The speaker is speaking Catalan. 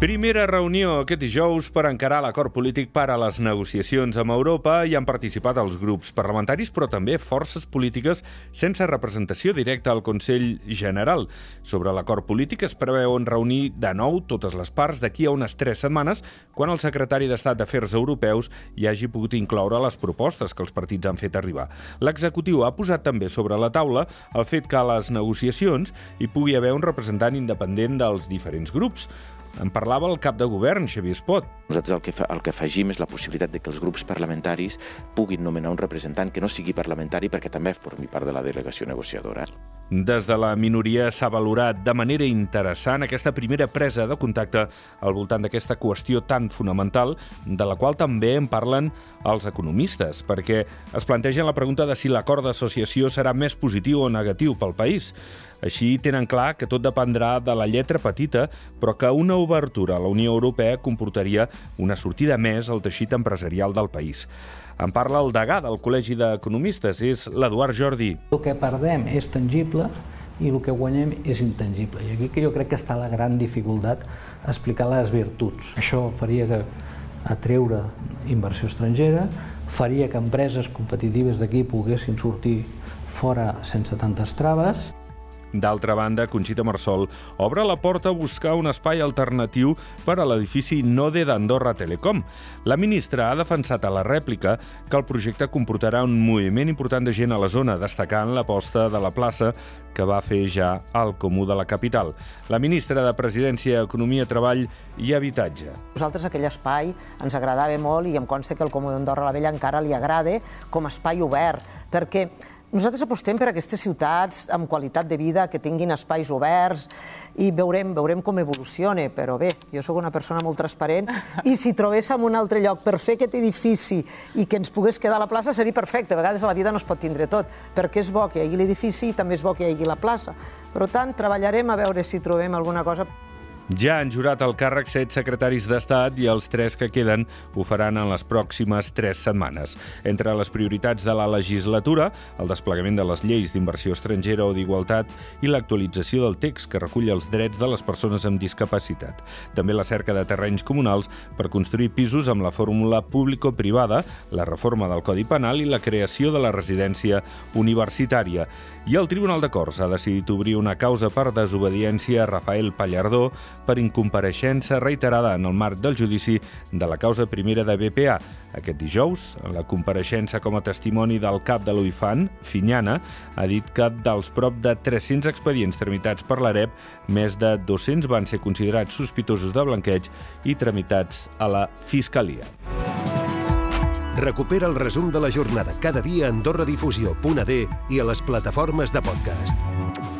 Primera reunió aquest dijous per encarar l'acord polític per a les negociacions amb Europa i han participat els grups parlamentaris, però també forces polítiques sense representació directa al Consell General. Sobre l'acord polític es preveuen reunir de nou totes les parts d'aquí a unes tres setmanes, quan el secretari d'Estat d'Afers Europeus hi hagi pogut incloure les propostes que els partits han fet arribar. L'executiu ha posat també sobre la taula el fet que a les negociacions hi pugui haver un representant independent dels diferents grups. En parlava el cap de govern, Xavier Espot. Nosaltres el que, fa, el que afegim és la possibilitat de que els grups parlamentaris puguin nomenar un representant que no sigui parlamentari perquè també formi part de la delegació negociadora. Des de la minoria s'ha valorat de manera interessant aquesta primera presa de contacte al voltant d'aquesta qüestió tan fonamental, de la qual també en parlen els economistes, perquè es plantegen la pregunta de si l'acord d'associació serà més positiu o negatiu pel país. Així tenen clar que tot dependrà de la lletra petita, però que una obertura a la Unió Europea comportaria una sortida més al teixit empresarial del país. En parla el degà del Col·legi d'Economistes, és l'Eduard Jordi. El que perdem és tangible i el que guanyem és intangible. I aquí que jo crec que està la gran dificultat explicar les virtuts. Això faria que atreure inversió estrangera, faria que empreses competitives d'aquí poguessin sortir fora sense tantes traves, D'altra banda, Conxita Marsol obre la porta a buscar un espai alternatiu per a l'edifici Node d'Andorra Telecom. La ministra ha defensat a la rèplica que el projecte comportarà un moviment important de gent a la zona, destacant l'aposta de la plaça que va fer ja al Comú de la capital. La ministra de Presidència, Economia, Treball i Habitatge. Nosaltres aquell espai ens agradava molt i em consta que el Comú d'Andorra la Vella encara li agrada com a espai obert, perquè nosaltres apostem per aquestes ciutats amb qualitat de vida, que tinguin espais oberts i veurem, veurem com evoluciona, però bé, jo sóc una persona molt transparent i si trobéssim un altre lloc per fer aquest edifici i que ens pogués quedar a la plaça seria perfecte. A vegades a la vida no es pot tindre tot, perquè és bo que hi hagi l'edifici i també és bo que hi hagi la plaça. Per tant, treballarem a veure si trobem alguna cosa ja han jurat el càrrec set secretaris d'Estat i els tres que queden ho faran en les pròximes tres setmanes. Entre les prioritats de la legislatura, el desplegament de les lleis d'inversió estrangera o d'igualtat i l'actualització del text que recull els drets de les persones amb discapacitat. També la cerca de terrenys comunals per construir pisos amb la fórmula público-privada, la reforma del Codi Penal i la creació de la residència universitària. I el Tribunal de Corts ha decidit obrir una causa per desobediència a Rafael Pallardó per incompareixença reiterada en el marc del judici de la causa primera de BPA. Aquest dijous, en la compareixença com a testimoni del cap de l'UIFAN, Finyana, ha dit que dels prop de 300 expedients tramitats per l'AREP, més de 200 van ser considerats sospitosos de blanqueig i tramitats a la Fiscalia. Recupera el resum de la jornada cada dia a AndorraDifusió.d i a les plataformes de podcast.